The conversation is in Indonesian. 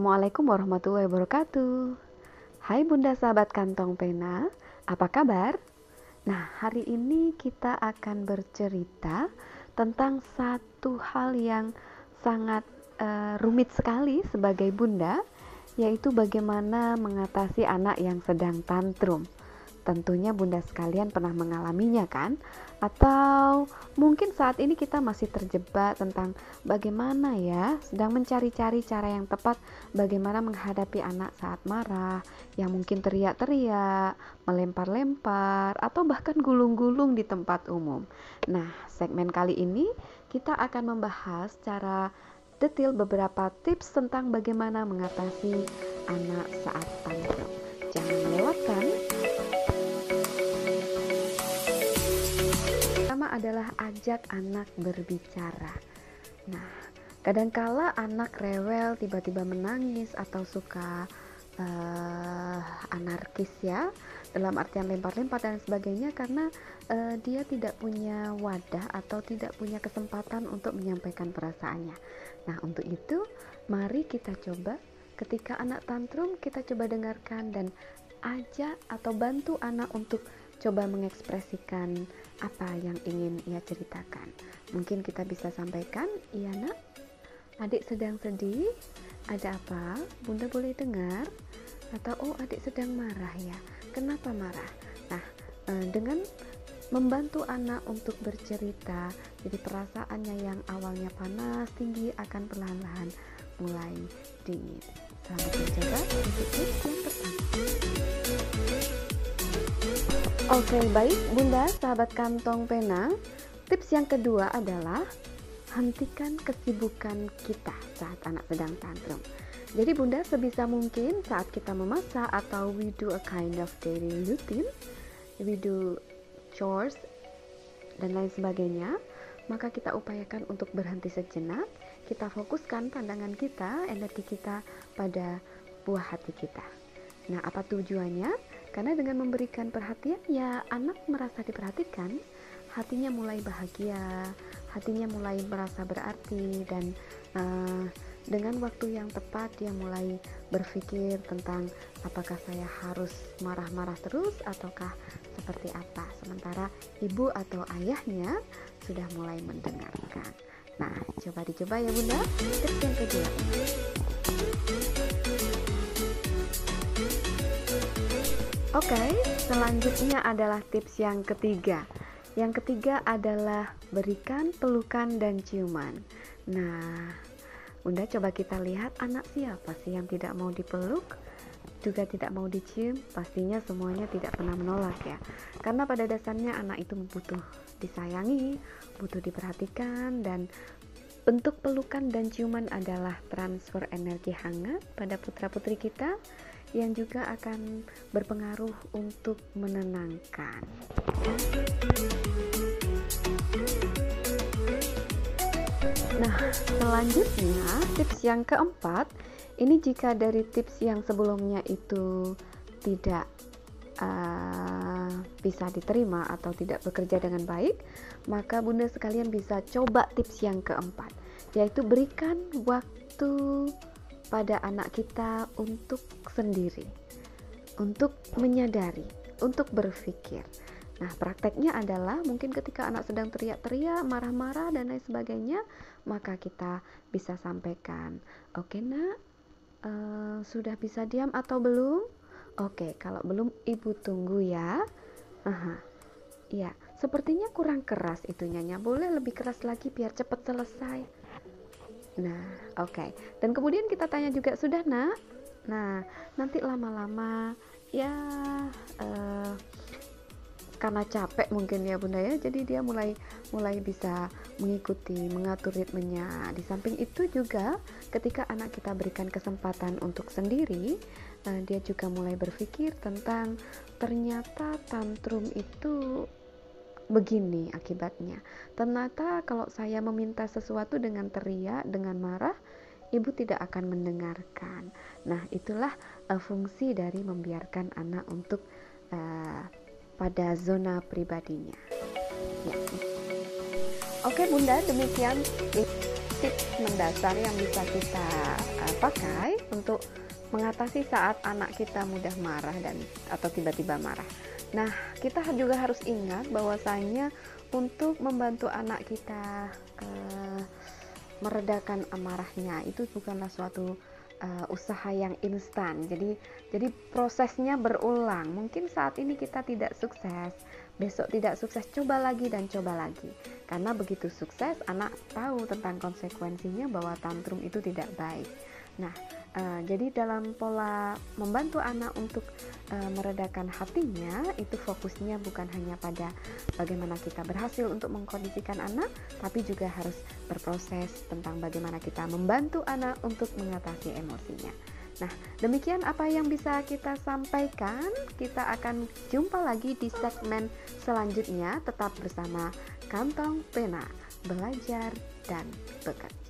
Assalamualaikum warahmatullahi wabarakatuh. Hai Bunda sahabat kantong pena, apa kabar? Nah, hari ini kita akan bercerita tentang satu hal yang sangat uh, rumit sekali sebagai bunda, yaitu bagaimana mengatasi anak yang sedang tantrum. Tentunya bunda sekalian pernah mengalaminya kan? Atau mungkin saat ini kita masih terjebak tentang bagaimana ya sedang mencari-cari cara yang tepat bagaimana menghadapi anak saat marah yang mungkin teriak-teriak, melempar-lempar atau bahkan gulung-gulung di tempat umum. Nah, segmen kali ini kita akan membahas cara detail beberapa tips tentang bagaimana mengatasi anak saat tantrum. Jangan melewatkan adalah ajak anak berbicara. Nah, kadangkala anak rewel tiba-tiba menangis atau suka uh, anarkis ya, dalam artian lempar-lempar dan sebagainya karena uh, dia tidak punya wadah atau tidak punya kesempatan untuk menyampaikan perasaannya. Nah, untuk itu mari kita coba ketika anak tantrum kita coba dengarkan dan ajak atau bantu anak untuk coba mengekspresikan apa yang ingin ia ceritakan. Mungkin kita bisa sampaikan, iya nak, adik sedang sedih, ada apa? Bunda boleh dengar? Atau oh adik sedang marah ya, kenapa marah? Nah, eh, dengan membantu anak untuk bercerita, jadi perasaannya yang awalnya panas tinggi akan perlahan-lahan mulai dingin. Selamat mencoba untuk tips yang pertama. Oke, baik Bunda, sahabat kantong pena. Tips yang kedua adalah hentikan kesibukan kita saat anak sedang tantrum. Jadi Bunda sebisa mungkin saat kita memasak atau we do a kind of daily routine, we do chores dan lain sebagainya, maka kita upayakan untuk berhenti sejenak, kita fokuskan pandangan kita, energi kita pada buah hati kita. Nah, apa tujuannya? Karena dengan memberikan perhatian ya anak merasa diperhatikan, hatinya mulai bahagia, hatinya mulai merasa berarti dan uh, dengan waktu yang tepat dia mulai berpikir tentang apakah saya harus marah-marah terus ataukah seperti apa. Sementara ibu atau ayahnya sudah mulai mendengarkan. Nah, coba dicoba ya Bunda. Tips yang kedua. Oke, okay, selanjutnya adalah tips yang ketiga. Yang ketiga adalah berikan pelukan dan ciuman. Nah, Bunda coba kita lihat anak siapa sih yang tidak mau dipeluk, juga tidak mau dicium, pastinya semuanya tidak pernah menolak ya. Karena pada dasarnya anak itu butuh disayangi, butuh diperhatikan dan bentuk pelukan dan ciuman adalah transfer energi hangat pada putra-putri kita yang juga akan berpengaruh untuk menenangkan. Nah, selanjutnya tips yang keempat, ini jika dari tips yang sebelumnya itu tidak uh, bisa diterima atau tidak bekerja dengan baik, maka Bunda sekalian bisa coba tips yang keempat, yaitu berikan waktu pada anak kita untuk sendiri, untuk menyadari, untuk berpikir. Nah, prakteknya adalah mungkin ketika anak sedang teriak-teriak, marah-marah, dan lain sebagainya, maka kita bisa sampaikan, "Oke, okay, Nak, uh, sudah bisa diam atau belum?" Oke, okay, kalau belum, ibu tunggu ya. Aha, ya, sepertinya kurang keras itu nyanyi. Boleh lebih keras lagi biar cepat selesai. Nah, oke. Okay. Dan kemudian kita tanya juga, sudah nak? Nah, nanti lama-lama ya uh, karena capek mungkin ya bunda ya jadi dia mulai mulai bisa mengikuti mengatur ritmenya di samping itu juga ketika anak kita berikan kesempatan untuk sendiri uh, dia juga mulai berpikir tentang ternyata tantrum itu begini akibatnya. Ternyata kalau saya meminta sesuatu dengan teriak, dengan marah, ibu tidak akan mendengarkan. Nah, itulah uh, fungsi dari membiarkan anak untuk uh, pada zona pribadinya. Ya. Oke, Bunda, demikian tips mendasar yang bisa kita uh, pakai untuk mengatasi saat anak kita mudah marah dan atau tiba-tiba marah. Nah, kita juga harus ingat bahwasanya untuk membantu anak kita uh, meredakan amarahnya itu bukanlah suatu uh, usaha yang instan. Jadi jadi prosesnya berulang. Mungkin saat ini kita tidak sukses, besok tidak sukses, coba lagi dan coba lagi. Karena begitu sukses, anak tahu tentang konsekuensinya bahwa tantrum itu tidak baik. Nah, uh, jadi dalam pola membantu anak untuk uh, meredakan hatinya, itu fokusnya bukan hanya pada bagaimana kita berhasil untuk mengkondisikan anak, tapi juga harus berproses tentang bagaimana kita membantu anak untuk mengatasi emosinya. Nah, demikian apa yang bisa kita sampaikan. Kita akan jumpa lagi di segmen selanjutnya. Tetap bersama Kantong Pena, Belajar dan Bekerja.